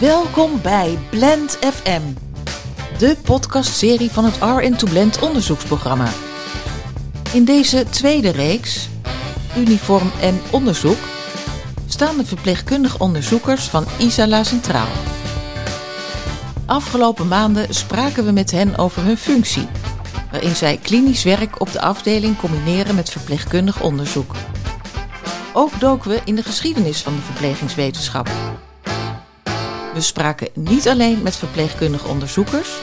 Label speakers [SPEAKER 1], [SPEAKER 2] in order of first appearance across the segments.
[SPEAKER 1] Welkom bij Blend FM, de podcastserie van het R2 Blend onderzoeksprogramma. In deze tweede reeks, Uniform en Onderzoek, staan de verpleegkundig onderzoekers van Isala Centraal. Afgelopen maanden spraken we met hen over hun functie, waarin zij klinisch werk op de afdeling combineren met verpleegkundig onderzoek. Ook doken we in de geschiedenis van de verplegingswetenschap. We spraken niet alleen met verpleegkundige onderzoekers,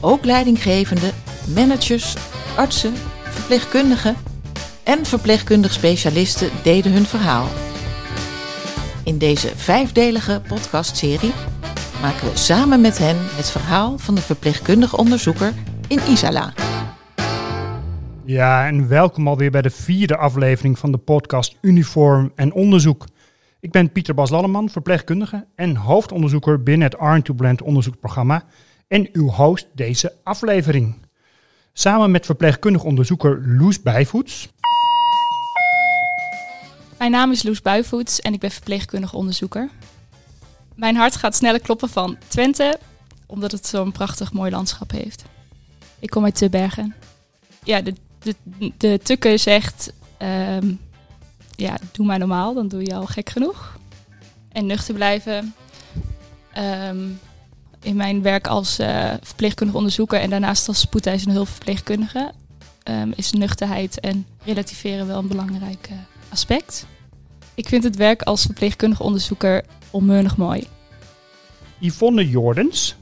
[SPEAKER 1] ook leidinggevende, managers, artsen, verpleegkundigen en verpleegkundig specialisten deden hun verhaal. In deze vijfdelige podcastserie maken we samen met hen het verhaal van de verpleegkundig onderzoeker in Isala.
[SPEAKER 2] Ja, en welkom alweer bij de vierde aflevering van de podcast Uniform en Onderzoek. Ik ben Pieter Bas Lalleman, verpleegkundige en hoofdonderzoeker binnen het R2 Blend onderzoeksprogramma en uw host deze aflevering. Samen met verpleegkundig onderzoeker Loes Bijvoets.
[SPEAKER 3] Mijn naam is Loes Bijvoets en ik ben verpleegkundig onderzoeker. Mijn hart gaat sneller kloppen van Twente, omdat het zo'n prachtig mooi landschap heeft. Ik kom uit Tubbergen. Ja, de, de, de tukke zegt, ehm, ja, doe maar normaal, dan doe je al gek genoeg. En nuchter blijven. Ehm, in mijn werk als uh, verpleegkundig onderzoeker en daarnaast als spoedeisende hulpverpleegkundige um, is nuchterheid en relativeren wel een belangrijk uh, aspect. Ik vind het werk als verpleegkundig onderzoeker onmeunig mooi.
[SPEAKER 2] Yvonne Jordens.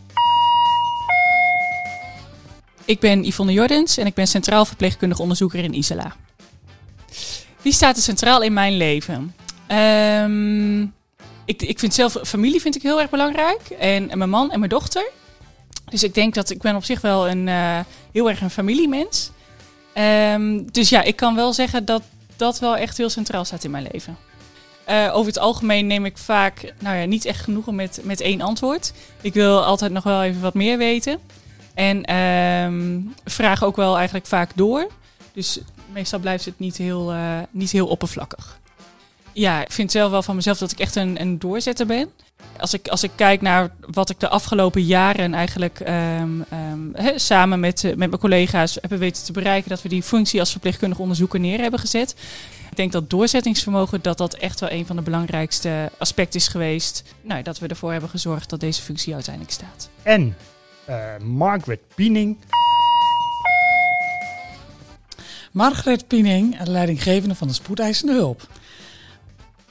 [SPEAKER 4] Ik ben Yvonne Jordens en ik ben centraal verpleegkundig onderzoeker in Isala. Wie staat er centraal in mijn leven? Um, ik, ik vind zelf familie vind ik heel erg belangrijk. En, en, mijn man en mijn dochter. Dus ik denk dat ik ben op zich wel een uh, heel erg een familiemens. Um, dus ja, ik kan wel zeggen dat dat wel echt heel centraal staat in mijn leven. Uh, over het algemeen neem ik vaak nou ja, niet echt genoegen met, met één antwoord. Ik wil altijd nog wel even wat meer weten. En um, vraag ook wel eigenlijk vaak door. Dus meestal blijft het niet heel, uh, niet heel oppervlakkig. Ja, ik vind zelf wel van mezelf dat ik echt een, een doorzetter ben. Als ik, als ik kijk naar wat ik de afgelopen jaren eigenlijk um, he, samen met, uh, met mijn collega's hebben weten te bereiken, dat we die functie als verpleegkundig onderzoeker neer hebben gezet. Ik denk dat doorzettingsvermogen dat dat echt wel een van de belangrijkste aspecten is geweest. Nou, dat we ervoor hebben gezorgd dat deze functie uiteindelijk staat.
[SPEAKER 2] En uh, Margaret Piening.
[SPEAKER 5] Margaret Piening, leidinggevende van de spoedeisende hulp.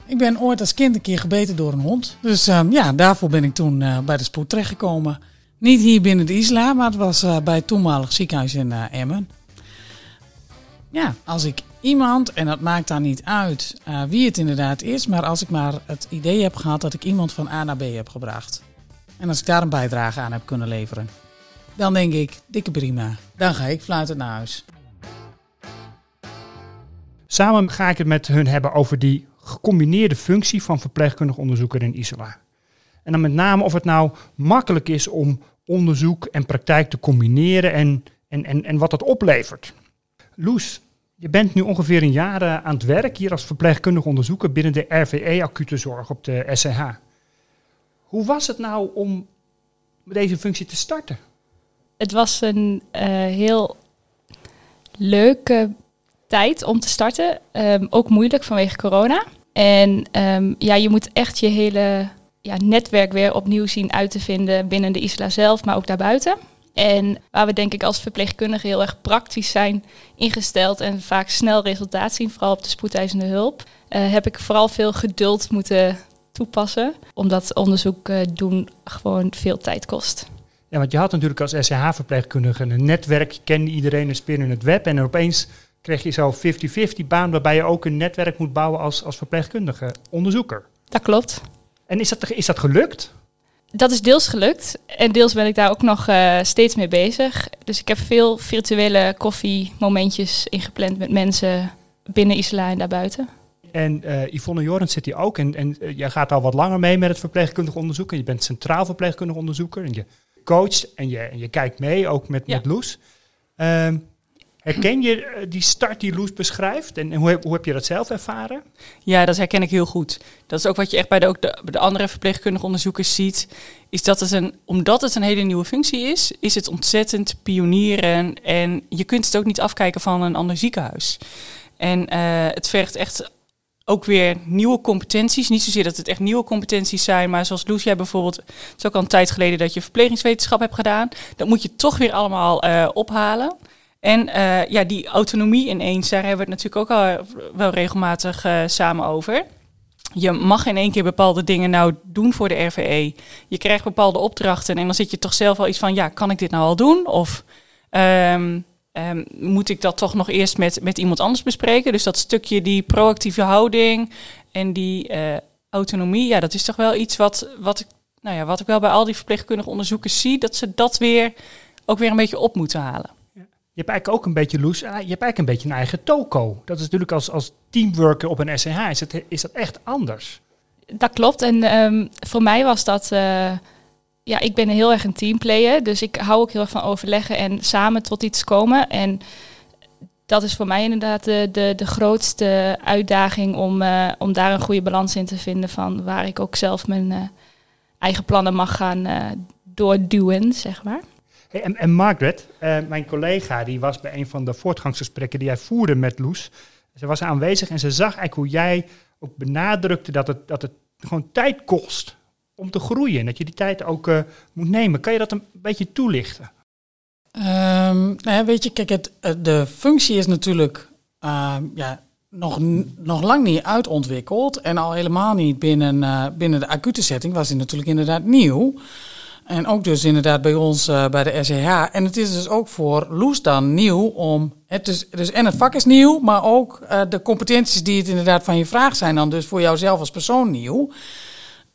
[SPEAKER 5] Ik ben ooit als kind een keer gebeten door een hond. Dus uh, ja, daarvoor ben ik toen uh, bij de spoed terechtgekomen. Niet hier binnen de isla, maar het was uh, bij het toenmalig ziekenhuis in Emmen. Ja, als ik iemand, en dat maakt dan niet uit wie het inderdaad is, maar als ik maar het idee heb gehad dat ik iemand van A naar B heb gebracht. En als ik daar een bijdrage aan heb kunnen leveren. Dan denk ik, dikke prima. Dan ga ik fluitend naar huis.
[SPEAKER 2] Samen ga ik het met hun hebben over die gecombineerde functie van verpleegkundig onderzoeker in Isla. En dan met name of het nou makkelijk is om onderzoek en praktijk te combineren en, en, en, en wat dat oplevert. Loes, je bent nu ongeveer een jaar aan het werk hier als verpleegkundig onderzoeker binnen de RVE acute zorg op de SCH. Hoe was het nou om deze functie te starten?
[SPEAKER 3] Het was een uh, heel leuke tijd om te starten. Um, ook moeilijk vanwege corona. En um, ja, je moet echt je hele ja, netwerk weer opnieuw zien uit te vinden binnen de Isla zelf, maar ook daarbuiten. En waar we denk ik als verpleegkundigen heel erg praktisch zijn ingesteld en vaak snel resultaat zien, vooral op de spoedeisende hulp, uh, heb ik vooral veel geduld moeten toepassen. Omdat onderzoek uh, doen gewoon veel tijd kost.
[SPEAKER 2] Ja, want je had natuurlijk als SCH-verpleegkundige een netwerk, je kende iedereen een spin in het web en opeens kreeg je zo 50-50 baan waarbij je ook een netwerk moet bouwen als, als verpleegkundige onderzoeker.
[SPEAKER 3] Dat klopt.
[SPEAKER 2] En is dat, is dat gelukt?
[SPEAKER 3] Dat is deels gelukt en deels ben ik daar ook nog uh, steeds mee bezig. Dus ik heb veel virtuele koffiemomentjes ingepland met mensen binnen Isla en daarbuiten.
[SPEAKER 2] En uh, Yvonne Jorens zit hier ook en, en uh, jij gaat al wat langer mee met het verpleegkundig onderzoek. En je bent centraal verpleegkundig onderzoeker en je coacht en je, en je kijkt mee, ook met, ja. met Loes. Uh, Herken je eh, die start die Loes beschrijft? En hoe heb, hoe heb je dat zelf ervaren?
[SPEAKER 4] Ja, dat herken ik heel goed. Dat is ook wat je echt bij de, ook de, andere verpleegkundige onderzoekers ziet. Is dat het een, omdat het een hele nieuwe functie is, is het ontzettend pionieren. En je kunt het ook niet afkijken van een ander ziekenhuis. En uh, het vergt echt ook weer nieuwe competenties. Niet zozeer dat het echt nieuwe competenties zijn, maar zoals Loes, jij bijvoorbeeld, het is ook al een tijd geleden dat je verplegingswetenschap hebt gedaan. Dat moet je toch weer allemaal uh, ophalen. En uh, ja, die autonomie ineens, daar hebben we het natuurlijk ook al wel regelmatig uh, samen over. Je mag in één keer bepaalde dingen nou doen voor de RVE. Je krijgt bepaalde opdrachten en dan zit je toch zelf wel iets van, ja, kan ik dit nou al doen? Of um, um, moet ik dat toch nog eerst met, met iemand anders bespreken? Dus dat stukje die proactieve houding en die autonomie, ja, dat is toch wel iets wat, wat, ik, nou ja, wat ik wel bij al die verpleegkundige onderzoekers zie, dat ze dat weer ook weer een beetje op moeten halen.
[SPEAKER 2] Je hebt eigenlijk ook een beetje loes. Je hebt eigenlijk een beetje een eigen toko. Dat is natuurlijk als, als teamworker op een SCH is, het, is dat echt anders.
[SPEAKER 3] Dat klopt. En um, voor mij was dat. Uh, ja, ik ben heel erg een teamplayer. Dus ik hou ook heel erg van overleggen en samen tot iets komen. En dat is voor mij inderdaad de, de, de grootste uitdaging om, uh, om daar een goede balans in te vinden. Van waar ik ook zelf mijn eigen plannen mag gaan doorduwen, zeg maar.
[SPEAKER 2] En, en, Margaret, uh, mijn collega, die was bij een van de voortgangsgesprekken die jij voerde met Loes. Ze was aanwezig en ze zag eigenlijk hoe jij ook benadrukte dat het, dat het gewoon tijd kost om te groeien. En dat je die tijd ook uh, moet nemen. Kan je dat een beetje toelichten?
[SPEAKER 5] Um, nou weet je, kijk, het, de functie is natuurlijk uh, ja, nog, nog lang niet uitontwikkeld. En al helemaal niet binnen, binnen de acute setting was hij natuurlijk inderdaad nieuw. En ook dus inderdaad bij ons uh, bij de SEH. En het is dus ook voor Loes dan nieuw om. Het is, dus en het vak is nieuw, maar ook uh, de competenties die het inderdaad van je vraagt zijn dan dus voor jouzelf als persoon nieuw.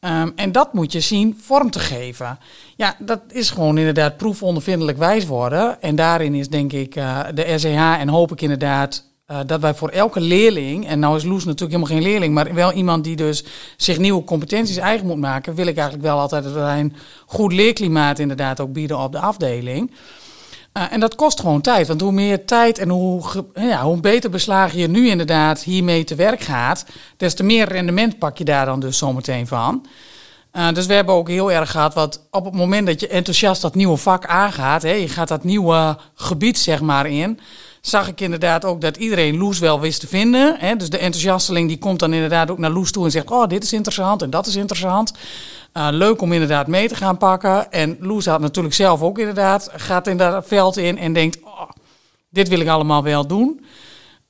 [SPEAKER 5] Um, en dat moet je zien vorm te geven. Ja, dat is gewoon inderdaad proefondervindelijk wijs worden. En daarin is denk ik uh, de SEH en hoop ik inderdaad uh, dat wij voor elke leerling, en nou is Loes natuurlijk helemaal geen leerling, maar wel iemand die dus zich nieuwe competenties eigen moet maken, wil ik eigenlijk wel altijd dat wij een goed leerklimaat inderdaad ook bieden op de afdeling. Uh, en dat kost gewoon tijd, want hoe meer tijd en hoe, ja, hoe beter beslagen je nu inderdaad hiermee te werk gaat, des te meer rendement pak je daar dan dus zometeen van. Uh, dus we hebben ook heel erg gehad wat op het moment dat je enthousiast dat nieuwe vak aangaat, hè, je gaat dat nieuwe gebied zeg maar in, zag ik inderdaad ook dat iedereen Loes wel wist te vinden. Hè? Dus de enthousiasteling die komt dan inderdaad ook naar Loes toe en zegt: Oh, dit is interessant en dat is interessant. Uh, leuk om inderdaad mee te gaan pakken. En Loes had natuurlijk zelf ook inderdaad, gaat in dat veld in en denkt: oh, Dit wil ik allemaal wel doen.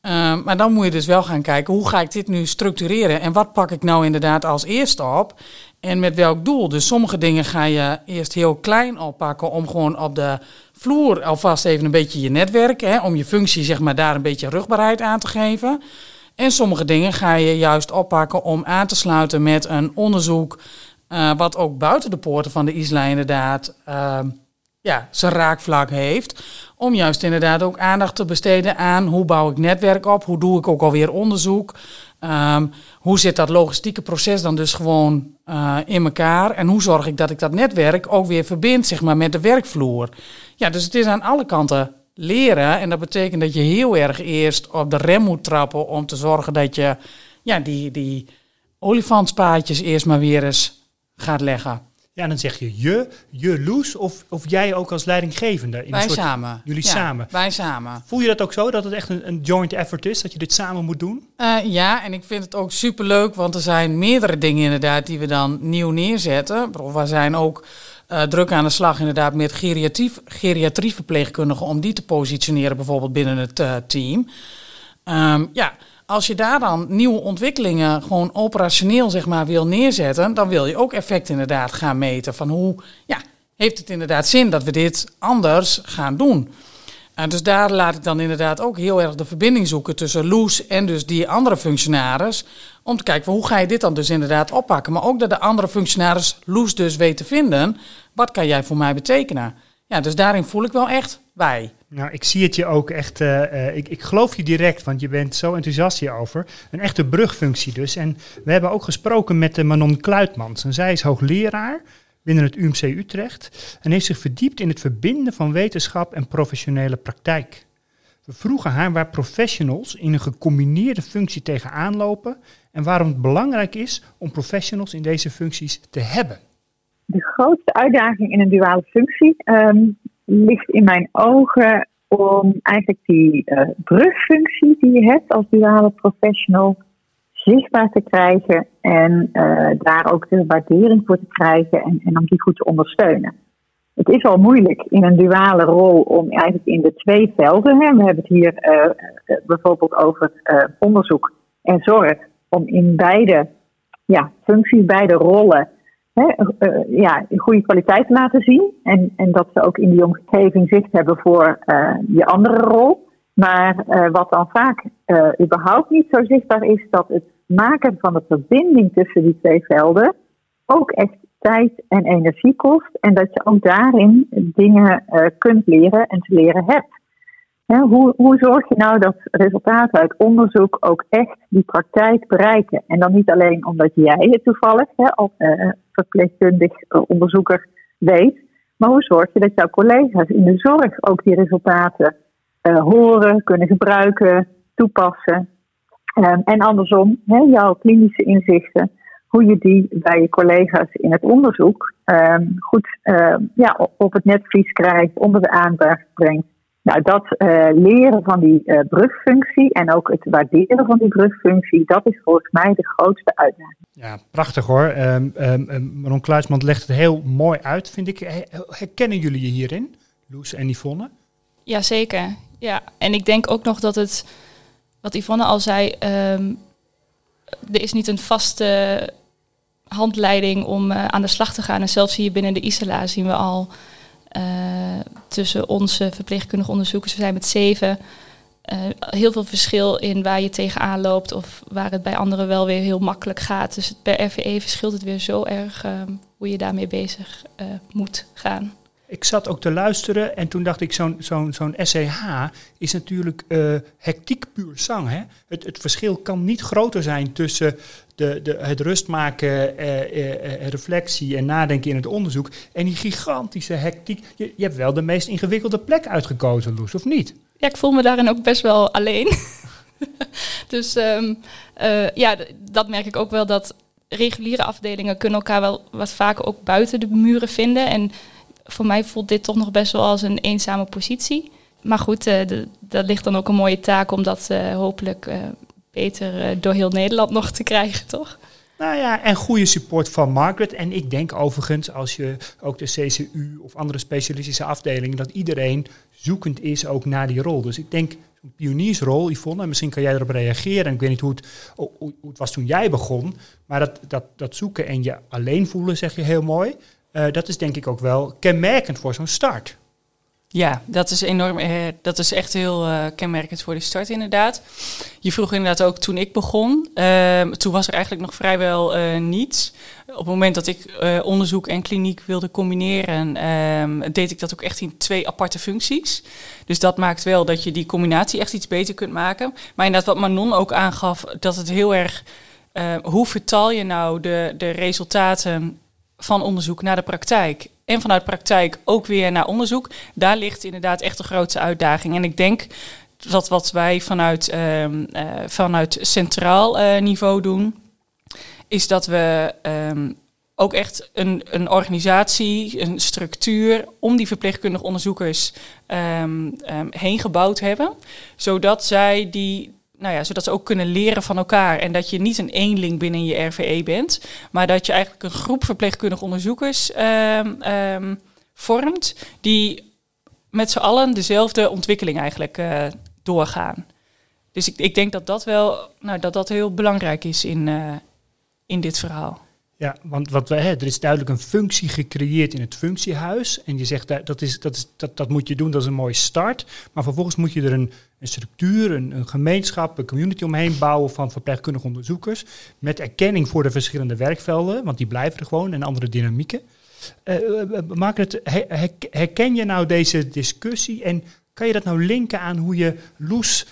[SPEAKER 5] Uh, maar dan moet je dus wel gaan kijken, hoe ga ik dit nu structureren en wat pak ik nou inderdaad als eerste op en met welk doel. Dus sommige dingen ga je eerst heel klein oppakken om gewoon op de vloer alvast even een beetje je netwerk, hè, om je functie zeg maar daar een beetje rugbaarheid aan te geven. En sommige dingen ga je juist oppakken om aan te sluiten met een onderzoek uh, wat ook buiten de poorten van de ISLA inderdaad uh, ja, zijn raakvlak heeft. Om juist inderdaad ook aandacht te besteden aan hoe bouw ik netwerk op, hoe doe ik ook alweer onderzoek. Um, hoe zit dat logistieke proces dan dus gewoon uh, in elkaar? En hoe zorg ik dat ik dat netwerk ook weer verbind zeg maar, met de werkvloer? Ja, dus het is aan alle kanten leren. En dat betekent dat je heel erg eerst op de rem moet trappen om te zorgen dat je ja, die, die olifantspaadjes eerst maar weer eens gaat leggen.
[SPEAKER 2] Ja, en dan zeg je je, je Loes of, of jij ook als leidinggevende? In
[SPEAKER 5] wij
[SPEAKER 2] een soort,
[SPEAKER 5] samen.
[SPEAKER 2] Jullie
[SPEAKER 5] ja,
[SPEAKER 2] samen.
[SPEAKER 5] Wij samen.
[SPEAKER 2] Voel je dat ook zo, dat het echt een, een joint effort is, dat je dit samen moet doen?
[SPEAKER 5] Uh, ja, en ik vind het ook superleuk, want er zijn meerdere dingen inderdaad die we dan nieuw neerzetten. We zijn ook uh, druk aan de slag inderdaad met geriatrieverpleegkundigen om die te positioneren bijvoorbeeld binnen het uh, team. Um, ja, als je daar dan nieuwe ontwikkelingen gewoon operationeel zeg maar wil neerzetten, dan wil je ook effect inderdaad gaan meten van hoe, ja, heeft het inderdaad zin dat we dit anders gaan doen? Uh, dus daar laat ik dan inderdaad ook heel erg de verbinding zoeken tussen Loes en dus die andere functionaris. Om te kijken hoe ga je dit dan dus inderdaad oppakken. Maar ook dat de andere functionaris Loes dus weet te vinden. Wat kan jij voor mij betekenen? Ja, dus daarin voel ik wel echt wij.
[SPEAKER 2] Nou, ik zie het je ook echt, uh, uh, ik, ik geloof je direct, want je bent zo enthousiast hierover. Een echte brugfunctie dus. En we hebben ook gesproken met de Manon Kluitmans. Zij is hoogleraar binnen het UMC Utrecht en heeft zich verdiept in het verbinden van wetenschap en professionele praktijk. We vroegen haar waar professionals in een gecombineerde functie tegenaan lopen en waarom het belangrijk is om professionals in deze functies te hebben.
[SPEAKER 6] Grootste uitdaging in een duale functie ehm, ligt in mijn ogen om eigenlijk die uh, brugfunctie die je hebt als duale professional zichtbaar te krijgen en uh, daar ook de waardering voor te krijgen en, en om die goed te ondersteunen. Het is al moeilijk in een duale rol om eigenlijk in de twee velden, hè, we hebben het hier uh, bijvoorbeeld over onderzoek en zorg, om in beide ja, functies, beide rollen hè, ja, goede kwaliteit te laten zien. En, en dat ze ook in die omgeving zicht hebben voor je andere rol. Maar uh, wat dan vaak überhaupt niet zo zichtbaar is, dat het maken van de verbinding tussen die twee velden ook echt tijd en energie kost. En dat je ook daarin dingen kunt leren en te leren hebt. hoe, hoe zorg je nou dat resultaten uit onderzoek ook echt die praktijk bereiken? En dan niet alleen omdat jij het toevallig als verpleegkundig onderzoeker weet, maar hoe zorg je dat jouw collega's in de zorg ook die resultaten uh, horen, kunnen gebruiken, toepassen. Um, en andersom, hè, jouw klinische inzichten, hoe je die bij je collega's in het onderzoek um, goed uh, ja, op het netvlies krijgt, onder de aandacht brengt. Nou, dat uh, leren van die uh, brugfunctie en ook het waarderen van die brugfunctie, dat is volgens mij de grootste uitdaging.
[SPEAKER 2] Ja, prachtig hoor. Um, um, Maron Kluisman legt het heel mooi uit, vind ik. Herkennen jullie je hierin, Loes en Yvonne?
[SPEAKER 3] Jazeker. Ja, en ik denk ook nog dat het, wat Yvonne al zei, um, er is niet een vaste handleiding om uh, aan de slag te gaan. En zelfs hier binnen de ISLA zien we al uh, tussen onze verpleegkundige onderzoekers, we zijn met zeven, uh, heel veel verschil in waar je tegenaan loopt of waar het bij anderen wel weer heel makkelijk gaat. Dus per RVE verschilt het weer zo erg um, hoe je daarmee bezig moet gaan.
[SPEAKER 2] Ik zat ook te luisteren en toen dacht ik, zo'n zo'n zo'n SCH is natuurlijk uh, hectiek puur zang. Hè? Het, het verschil kan niet groter zijn tussen de, de, het rustmaken, uh, uh, reflectie en nadenken in het onderzoek en die gigantische hectiek. Je, je hebt wel de meest ingewikkelde plek uitgekozen, Loes, of niet?
[SPEAKER 3] Ja, ik voel me daarin ook best wel alleen. dus um, ja, dat merk ik ook wel dat reguliere afdelingen kunnen elkaar wel wat vaker ook buiten de muren vinden en voor mij voelt dit toch nog best wel als een eenzame positie. Maar goed, uh, dat ligt dan ook een mooie taak om dat uh, hopelijk uh, beter door heel Nederland nog te krijgen, toch?
[SPEAKER 2] Nou ja, en goede support van Margaret. En ik denk overigens, als je ook de CCU of andere specialistische afdelingen, dat iedereen zoekend is ook naar die rol. Dus ik denk, een pioniersrol, Yvonne, en misschien kan jij erop reageren. En ik weet niet hoe het, hoe het was toen jij begon, maar dat, dat, dat zoeken en je alleen voelen, zeg je heel mooi. Uh, dat is denk ik ook wel kenmerkend voor zo'n start.
[SPEAKER 4] Ja, dat is enorm. Eh, dat is echt heel uh, kenmerkend voor de start, inderdaad. Je vroeg inderdaad ook toen ik begon. Uh, toen was er eigenlijk nog vrijwel niets. Op het moment dat ik onderzoek en kliniek wilde combineren, ehm, deed ik dat ook echt in twee aparte functies. Dus dat maakt wel dat je die combinatie echt iets beter kunt maken. Maar inderdaad, wat Manon ook aangaf, dat het heel erg. hoe vertaal je nou de, de resultaten van onderzoek naar de praktijk. En vanuit praktijk ook weer naar onderzoek. Daar ligt inderdaad echt de grootste uitdaging. En ik denk dat wat wij vanuit, uh, vanuit centraal uh, niveau doen, is dat we um, ook echt een, een organisatie, een structuur om die verpleegkundige onderzoekers um, heen gebouwd hebben. Zodat zij die nou ja, zodat ze ook kunnen leren van elkaar. En dat je niet een eenling binnen je RVE bent, maar dat je eigenlijk een groep verpleegkundige onderzoekers um, um, vormt, die met z'n allen dezelfde ontwikkeling eigenlijk uh, doorgaan. Dus ik, ik denk dat dat wel, nou, dat dat heel belangrijk is in, uh, in dit verhaal.
[SPEAKER 2] Ja, want wat we, hè, er is duidelijk een functie gecreëerd in het functiehuis. En je zegt dat, dat, is, dat, is, dat, dat moet je doen, dat is een mooie start. Maar vervolgens moet je er een, een structuur, een, een gemeenschap, een community omheen bouwen van verpleegkundige onderzoekers. Met erkenning voor de verschillende werkvelden, want die blijven er gewoon en andere dynamieken. Uh, herken je nou deze discussie en kan je dat nou linken aan hoe je Loes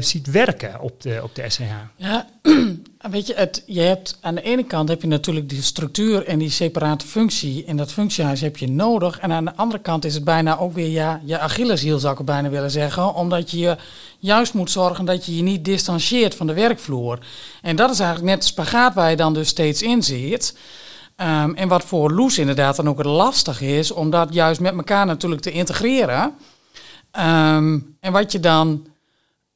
[SPEAKER 2] ziet werken op de, op de SCH.
[SPEAKER 5] Ja, weet je, het, je hebt aan de ene kant heb je natuurlijk die structuur en die separate functie. En dat functiehuis heb je nodig. En aan de andere kant is het bijna ook weer ja, je Achilleshiel, zou ik bijna willen zeggen. Omdat je juist moet zorgen dat je je niet distancieert van de werkvloer. En dat is eigenlijk net de spagaat waar je dan dus steeds in zit. Ehm, en wat voor Loes inderdaad dan ook het lastig is, om dat juist met elkaar natuurlijk te integreren. Ehm, en wat je dan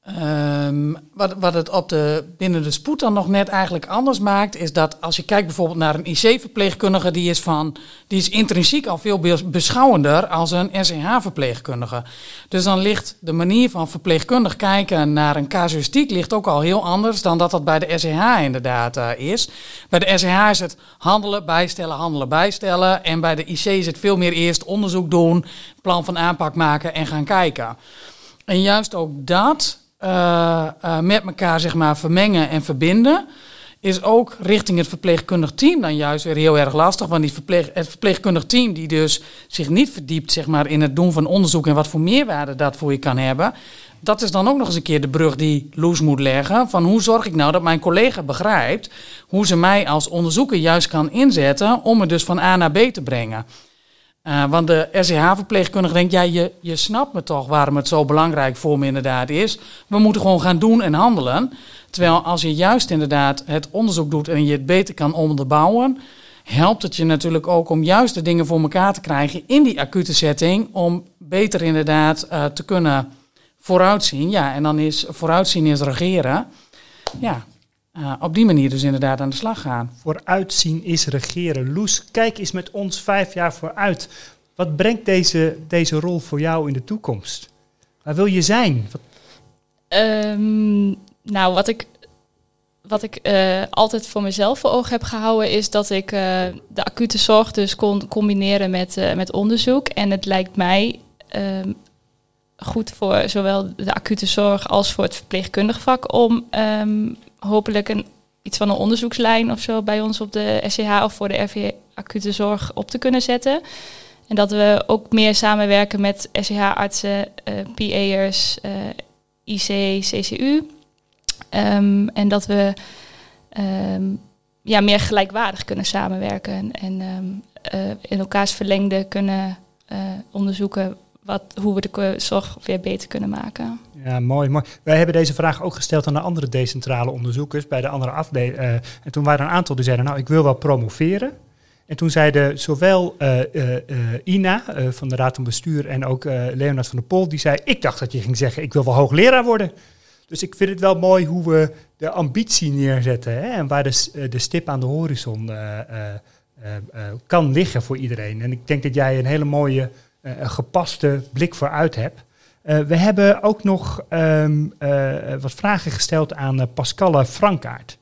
[SPEAKER 5] Um, wat, wat het op de, binnen de spoed dan nog net eigenlijk anders maakt, is dat als je kijkt bijvoorbeeld naar een IC-verpleegkundige, die is, van, die is intrinsiek al veel beschouwender als een SCH-verpleegkundige. Dus dan ligt de manier van verpleegkundig kijken naar een casuïstiek ligt ook al heel anders dan dat dat bij de SCH inderdaad uh, is. Bij de SCH is het handelen, bijstellen, handelen, bijstellen. En bij de IC is het veel meer eerst onderzoek doen, plan van aanpak maken en gaan kijken. En juist ook dat met elkaar zeg maar, vermengen en verbinden, is ook richting het verpleegkundig team dan juist weer heel erg lastig. Want die verpleeg, het verpleegkundig team die dus zich niet verdiept zeg maar, in het doen van onderzoek en wat voor meerwaarde dat voor je kan hebben. Dat is dan ook nog eens een keer de brug die Loes moet leggen. Van hoe zorg ik nou dat mijn collega begrijpt hoe ze mij als onderzoeker juist kan inzetten om me dus van A naar B te brengen. Uh, want de SCH-verpleegkundige denkt, ja, je, je snapt me toch waarom het zo belangrijk voor me inderdaad is. We moeten gewoon gaan doen en handelen. Terwijl als je juist inderdaad het onderzoek doet en je het beter kan onderbouwen, helpt het je natuurlijk ook om juist de dingen voor elkaar te krijgen in die acute setting, om beter inderdaad uh, te kunnen vooruitzien. Ja, en dan is vooruitzien is regeren. Ja, uh, op die manier dus inderdaad aan de slag gaan.
[SPEAKER 2] Vooruitzien is regeren. Loes, kijk eens met ons vijf jaar vooruit. Wat brengt deze, deze rol voor jou in de toekomst? Waar wil je zijn? Wat...
[SPEAKER 3] Um, nou, wat ik, wat ik uh, altijd voor mezelf voor ogen heb gehouden, is dat ik uh, de acute zorg dus kon combineren met, met onderzoek. En het lijkt mij um, goed voor zowel de acute zorg als voor het verpleegkundig vak om um, hopelijk een, iets van een onderzoekslijn of zo bij ons op de SCH of voor de RV acute zorg op te kunnen zetten. En dat we ook meer samenwerken met SCH-artsen, eh, PA'ers, eh, IC, CCU. Um, en dat we um, ja, meer gelijkwaardig kunnen samenwerken en um, uh, in elkaars verlengde kunnen onderzoeken wat, hoe we de zorg weer beter kunnen maken.
[SPEAKER 2] Ja, mooi, mooi. Wij hebben deze vraag ook gesteld aan de andere decentrale onderzoekers bij de andere afdelingen. Uh, en toen waren er een aantal die zeiden, nou, ik wil wel promoveren. En toen zeiden zowel uh, uh, Ina van de Raad van Bestuur en ook Leonard van der Pol, die zei, ik dacht dat je ging zeggen, ik wil wel hoogleraar worden. Dus ik vind het wel mooi hoe we de ambitie neerzetten hè, en waar de, de stip aan de horizon kan liggen voor iedereen. En ik denk dat jij een hele mooie een gepaste blik vooruit hebt. Uh, we hebben ook nog um, uh, wat vragen gesteld aan Pascalle Frankaert.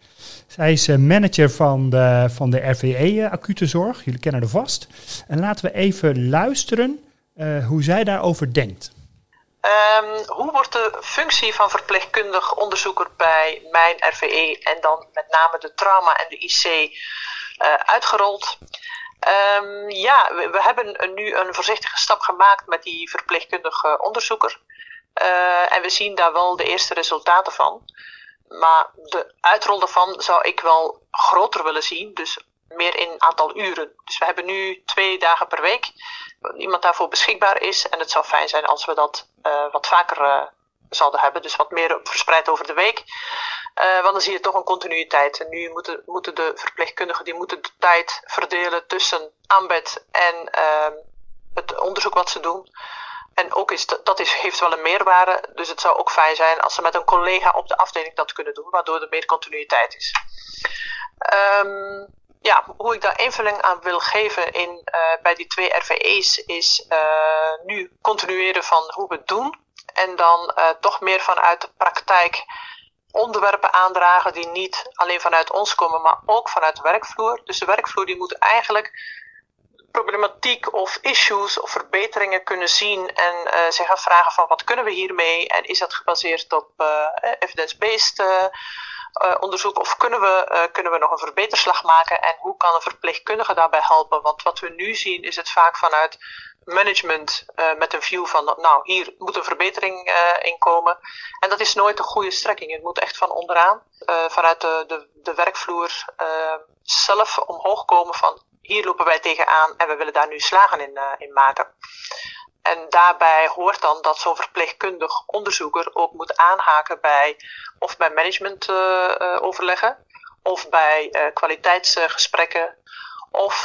[SPEAKER 2] Zij is manager van de, van de RVE Acute Zorg. Jullie kennen haar vast. En laten we even luisteren hoe zij daarover denkt.
[SPEAKER 7] Um, hoe wordt de functie van verpleegkundig onderzoeker bij mijn RVE en dan met name de trauma en de IC uitgerold? Um, ja, we, hebben nu een voorzichtige stap gemaakt met die verpleegkundige onderzoeker. Uh, en we zien daar wel de eerste resultaten van. Maar de uitrol daarvan zou ik wel groter willen zien. Dus meer in aantal uren. Dus we hebben nu twee dagen per week. Iemand daarvoor beschikbaar is. En het zou fijn zijn als we dat uh, wat vaker uh, zouden hebben. Dus wat meer verspreid over de week. Uh, want dan zie je toch een continuïteit. En nu moeten, moeten de verpleegkundigen die moeten de tijd verdelen tussen aanbed en uh, het onderzoek wat ze doen. En ook is dat, is, heeft wel een meerwaarde. Dus het zou ook fijn zijn als ze met een collega op de afdeling dat kunnen doen, waardoor er meer continuïteit is. Um, ja, hoe ik daar invulling aan wil geven in, uh, bij die twee RVE's is uh, nu continueren van hoe we het doen. En dan uh, toch meer vanuit de praktijk onderwerpen aandragen die niet alleen vanuit ons komen, maar ook vanuit de werkvloer. Dus de werkvloer die moet eigenlijk problematiek of issues of verbeteringen kunnen zien en uh, zich afvragen van wat kunnen we hiermee en is dat gebaseerd op uh, evidence-based uh, onderzoek of kunnen we, kunnen we nog een verbeterslag maken en hoe kan een verpleegkundige daarbij helpen? Want wat we nu zien is het vaak vanuit management met een view van nou hier moet een verbetering in komen en dat is nooit een goede strekking. Het moet echt van onderaan vanuit de, de, de werkvloer zelf omhoog komen van hier lopen wij tegenaan en we willen daar nu slagen in, uh, in maken. En daarbij hoort dan dat zo'n verpleegkundig onderzoeker ook moet aanhaken bij of bij management uh, uh, overleggen of bij kwaliteitsgesprekken. Of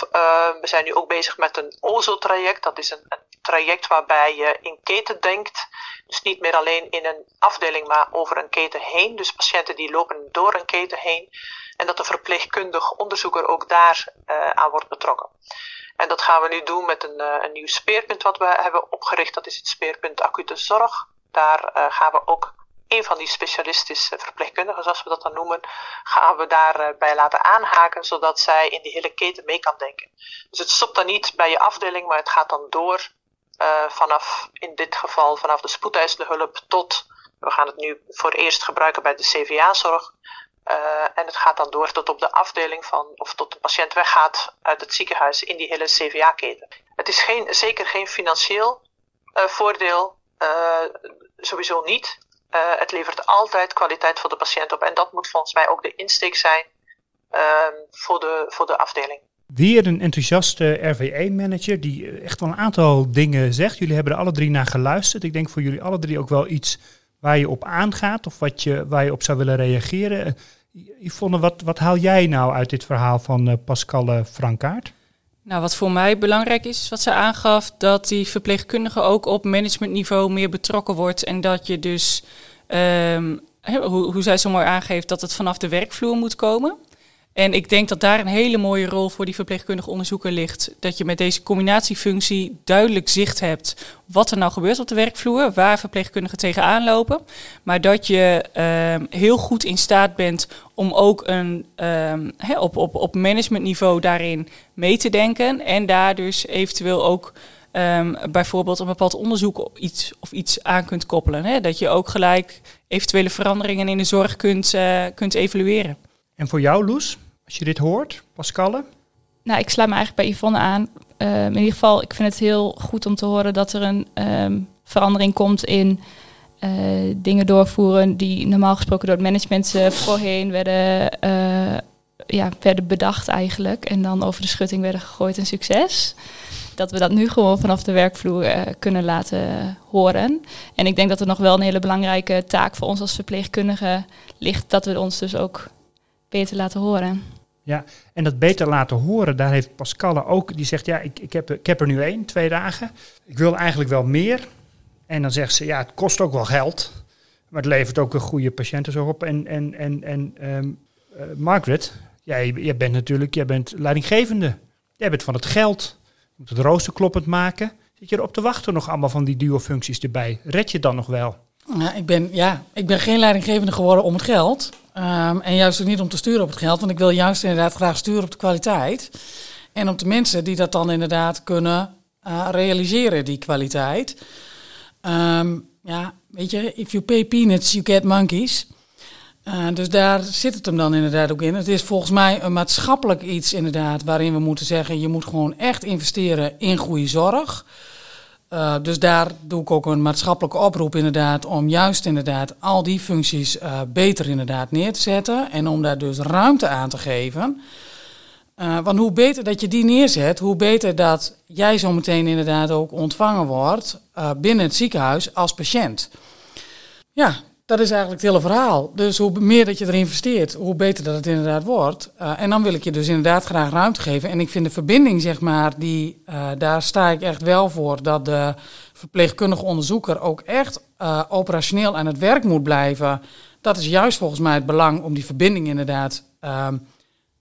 [SPEAKER 7] we zijn nu ook bezig met een OZO-traject. Dat is een, een, traject waarbij je in keten denkt. Dus niet meer alleen in een afdeling, maar over een keten heen. Dus patiënten die lopen door een keten heen. En dat de verpleegkundig onderzoeker ook daar uh, aan wordt betrokken. En dat gaan we nu doen met een, uh, een nieuw speerpunt wat we hebben opgericht. Dat is het speerpunt acute zorg. Daar uh, gaan we ook een van die specialistische verpleegkundigen, zoals we dat dan noemen, gaan we daarbij laten aanhaken, zodat zij in die hele keten mee kan denken. Dus het stopt dan niet bij je afdeling, maar het gaat dan door vanaf, in dit geval, vanaf de spoedeisende hulp tot, we gaan het nu voor eerst gebruiken bij de CVA-zorg, uh, en het gaat dan door tot op de afdeling van, of tot de patiënt weggaat uit het ziekenhuis in die hele CVA-keten. Het is geen, zeker geen financieel uh, voordeel, uh, sowieso niet. het levert altijd kwaliteit voor de patiënt op en dat moet volgens mij ook de insteek zijn ehm, voor, de, voor de afdeling.
[SPEAKER 2] Weer een enthousiaste RVE-manager die echt wel een aantal dingen zegt. Jullie hebben er alle drie naar geluisterd. Ik denk voor jullie alle drie ook wel iets waar je op aangaat of wat je, waar je op zou willen reageren. Yvonne, wat, wat haal jij nou uit dit verhaal van uh, Pascal Frankaart?
[SPEAKER 4] Nou, wat voor mij belangrijk is, is wat ze aangaf, dat die verpleegkundige ook op managementniveau meer betrokken wordt. En dat je dus, um, hoe, hoe zij zo mooi aangeeft, dat het vanaf de werkvloer moet komen. En ik denk dat daar een hele mooie rol voor die verpleegkundige onderzoeker ligt. Dat je met deze combinatiefunctie duidelijk zicht hebt wat er nou gebeurt op de werkvloer, waar verpleegkundigen tegenaan lopen. Maar dat je uh, heel goed in staat bent om ook een, um, op, op, op managementniveau daarin mee te denken. En daar dus eventueel ook um, bijvoorbeeld een bepaald onderzoek iets, of iets aan kunt koppelen. Hè? Dat je ook gelijk eventuele veranderingen in de zorg kunt, uh, kunt evalueren.
[SPEAKER 2] En voor jou, Loes? Als je dit hoort, Pascalle?
[SPEAKER 3] Nou, ik sluit me eigenlijk bij Yvonne aan. Uh, in ieder geval, ik vind het heel goed om te horen dat er een um, verandering komt in uh, dingen doorvoeren die normaal gesproken door het management uh, voorheen werden, ja, werden bedacht eigenlijk. En dan over de schutting werden gegooid en succes. Dat we dat nu gewoon vanaf de werkvloer kunnen laten horen. En ik denk dat er nog wel een hele belangrijke taak voor ons als verpleegkundigen ligt. Dat we ons dus ook beter laten horen.
[SPEAKER 2] Ja, en dat beter laten horen, daar heeft Pascal ook, die zegt, ja, ik, ik, heb, er nu één, twee dagen. Ik wil eigenlijk wel meer. En dan zegt ze, ja, het kost ook wel geld. Maar het levert ook een goede patiëntenzorg op. En, en, en, en um, uh, Margaret, jij, jij bent natuurlijk, jij bent leidinggevende. Jij bent van het geld. Je moet het rooster kloppend maken. Zit je erop te wachten nog allemaal van die duo-functies erbij? Red je dan nog wel?
[SPEAKER 5] Ja, ik, ben, ja, ik ben geen leidinggevende geworden om het geld. Um, en juist ook niet om te sturen op het geld, want ik wil juist inderdaad graag sturen op de kwaliteit. En op de mensen die dat dan inderdaad kunnen uh, realiseren, die kwaliteit. Um, ja, weet je, if you pay peanuts, you get monkeys. Uh, dus daar zit het hem dan inderdaad ook in. Het is volgens mij een maatschappelijk iets inderdaad, waarin we moeten zeggen, je moet gewoon echt investeren in goede zorg. Uh, dus daar doe ik ook een maatschappelijke oproep inderdaad om juist inderdaad al die functies uh, beter inderdaad neer te zetten en om daar dus ruimte aan te geven. Uh, want hoe beter dat je die neerzet, hoe beter dat jij zometeen inderdaad ook ontvangen wordt binnen het ziekenhuis als patiënt. Ja, dat is eigenlijk het hele verhaal. Dus hoe meer dat je erin investeert, hoe beter dat het inderdaad wordt. Uh, en dan wil ik je dus inderdaad graag ruimte geven. En ik vind de verbinding, zeg maar, die, uh, daar sta ik echt wel voor. Dat de verpleegkundige onderzoeker ook echt uh, operationeel aan het werk moet blijven. Dat is juist volgens mij het belang om die verbinding inderdaad ehm,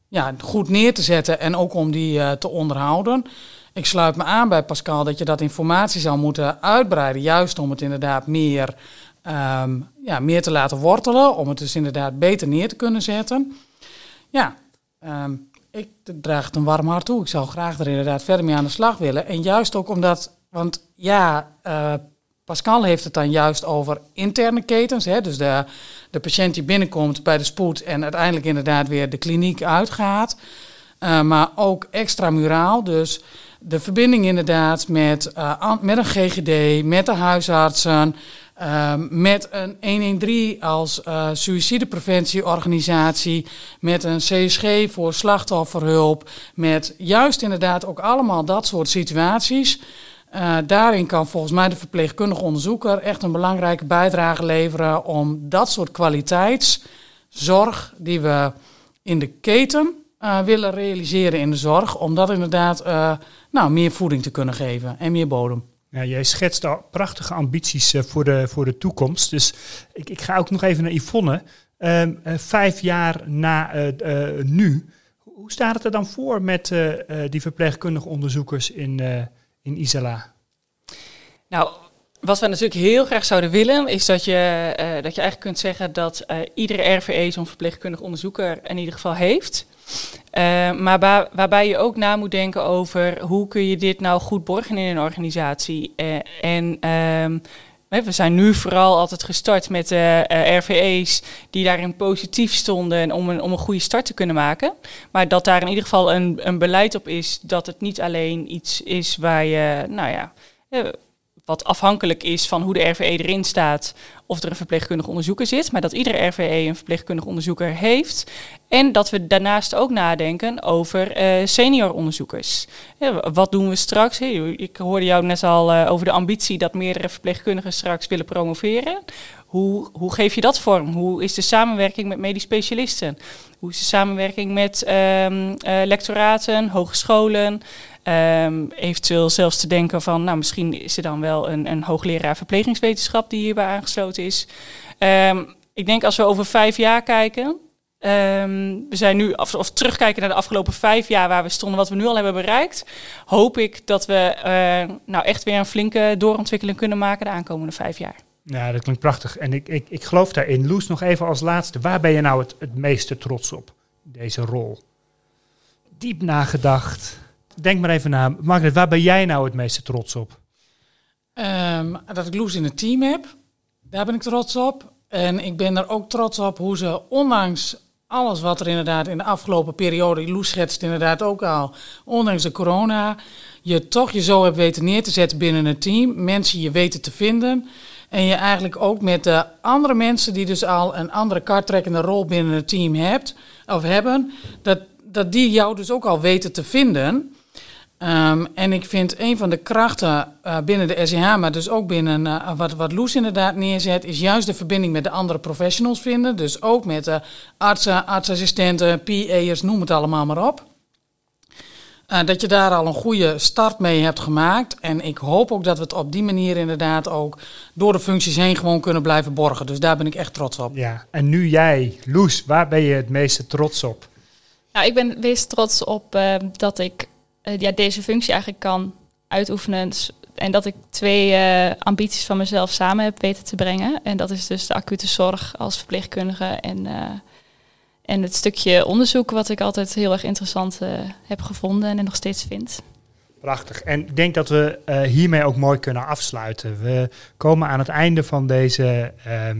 [SPEAKER 5] ja, goed neer te zetten. En ook om die te onderhouden. Ik sluit me aan bij Pascal dat je dat informatie zou moeten uitbreiden. Juist om het inderdaad meer um, ja, meer te laten wortelen, om het dus inderdaad beter neer te kunnen zetten. Ja, um, ik draag het een warm hart toe. Ik zou graag er inderdaad verder mee aan de slag willen. En juist ook omdat, want ja, uh, Pascal heeft het dan juist over interne ketens. Hè? Dus de, de patiënt die binnenkomt bij de spoed en uiteindelijk inderdaad weer de kliniek uitgaat. Uh, maar ook extramuraal, dus de verbinding inderdaad met, uh, met een GGD, met de huisartsen, uh, met een 113 als uh, suïcidepreventieorganisatie, met een CSG voor slachtofferhulp, met juist inderdaad ook allemaal dat soort situaties. Uh, daarin kan volgens mij de verpleegkundige onderzoeker echt een belangrijke bijdrage leveren om dat soort kwaliteitszorg die we in de keten uh, willen realiseren in de zorg, om dat inderdaad uh, nou, meer voeding te kunnen geven en meer bodem.
[SPEAKER 2] Ja, jij schetst al prachtige ambities uh, voor, de, voor de toekomst. Dus ik, ik ga ook nog even naar Yvonne. Uh, vijf jaar na uh, nu, hoe staat het er dan voor met die verpleegkundige onderzoekers in, in Isala?
[SPEAKER 4] Nou, wat we natuurlijk heel graag zouden willen, is dat je, dat je eigenlijk kunt zeggen dat iedere RVE zo'n verpleegkundig onderzoeker in ieder geval heeft. Uh, maar waar, waarbij je ook na moet denken over hoe kun je dit nou goed borgen in een organisatie. Uh, en um, we zijn nu vooral altijd gestart met uh, RVE's die daarin positief stonden om een, om een goede start te kunnen maken. Maar dat daar in ieder geval een, een beleid op is dat het niet alleen iets is waar je, nou ja, wat afhankelijk is van hoe de RVE erin staat of er een verpleegkundig onderzoeker zit, maar dat iedere RVE een verpleegkundig onderzoeker heeft. En dat we daarnaast ook nadenken over uh, senior onderzoekers. Wat doen we straks? Hey, ik hoorde jou net al uh, over de ambitie dat meerdere verpleegkundigen straks willen promoveren. Hoe, hoe geef je dat vorm? Hoe is de samenwerking met medisch specialisten? Hoe is de samenwerking met um, uh, lectoraten, hogescholen? Um, eventueel zelfs te denken van, nou misschien is er dan wel een, een hoogleraar verplegingswetenschap die hierbij aangesloten is. Um, ik denk als we over vijf jaar kijken, um, we zijn nu, of, of, terugkijken naar de afgelopen vijf jaar waar we stonden, wat we nu al hebben bereikt, hoop ik dat we uh, nou echt weer een flinke doorontwikkeling kunnen maken de aankomende vijf jaar.
[SPEAKER 2] Ja, dat klinkt prachtig. En ik, ik, ik geloof daarin. Loes, nog even als laatste. Waar ben je nou het, het meeste trots op, deze rol? Diep nagedacht denk maar even na. Margaret, waar ben jij nou het meeste trots op?
[SPEAKER 5] Um, dat ik Loes in het team heb. Daar ben ik trots op. En ik ben er ook trots op hoe ze, ondanks alles wat er inderdaad in de afgelopen periode, Loes schetst inderdaad ook al, ondanks de corona, je toch je zo hebt weten neer te zetten binnen het team. Mensen je weten te vinden. En je eigenlijk ook met de andere mensen die dus al een andere karttrekkende rol binnen het team hebt, of hebben, dat, dat die jou dus ook al weten te vinden. Um, en ik vind een van de krachten uh, binnen de SEH, maar dus ook binnen uh, wat, wat Loes inderdaad neerzet, is juist de verbinding met de andere professionals vinden. Dus ook met de artsen, artsassistenten, PA'ers, noem het allemaal maar op. Uh, dat je daar al een goede start mee hebt gemaakt. En ik hoop ook dat we het op die manier inderdaad ook door de functies heen gewoon kunnen blijven borgen. Dus daar ben ik echt trots op.
[SPEAKER 2] Ja, en nu jij, Loes, waar ben je het meeste trots op?
[SPEAKER 3] Nou, ik ben het meest trots op dat ik uh, ja, deze functie eigenlijk kan uitoefenen. En dat ik twee uh, ambities van mezelf samen heb weten te brengen. En dat is dus de acute zorg als verpleegkundige en, uh, en het stukje onderzoek wat ik altijd heel erg interessant heb gevonden en nog steeds vind.
[SPEAKER 2] Prachtig. En ik denk dat we uh, hiermee ook mooi kunnen afsluiten. We komen aan het einde van deze uh, uh,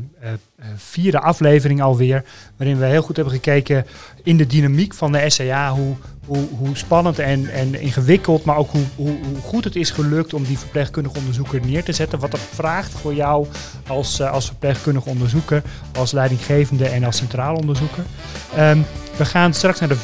[SPEAKER 2] vierde aflevering alweer. Waarin we heel goed hebben gekeken in de dynamiek van de SCA. Hoe, hoe, hoe spannend en, en ingewikkeld, maar ook hoe, hoe, hoe, goed het is gelukt om die verpleegkundig onderzoeker neer te zetten. Wat dat vraagt voor jou als, als verpleegkundig onderzoeker, als leidinggevende en als centraal onderzoeker. Um, we gaan straks naar de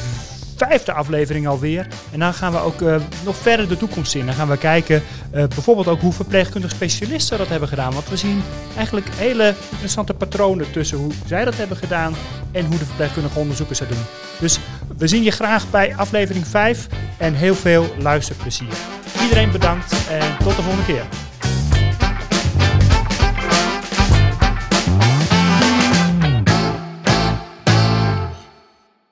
[SPEAKER 2] vijfde aflevering alweer. En dan gaan we ook uh, nog verder de toekomst in. Dan gaan we kijken uh, bijvoorbeeld ook hoe verpleegkundige specialisten dat hebben gedaan. Want we zien eigenlijk hele interessante patronen tussen hoe zij dat hebben gedaan en hoe de verpleegkundige onderzoekers dat doen. Dus we zien je graag bij aflevering 5 en heel veel luisterplezier. Iedereen bedankt en tot de volgende keer.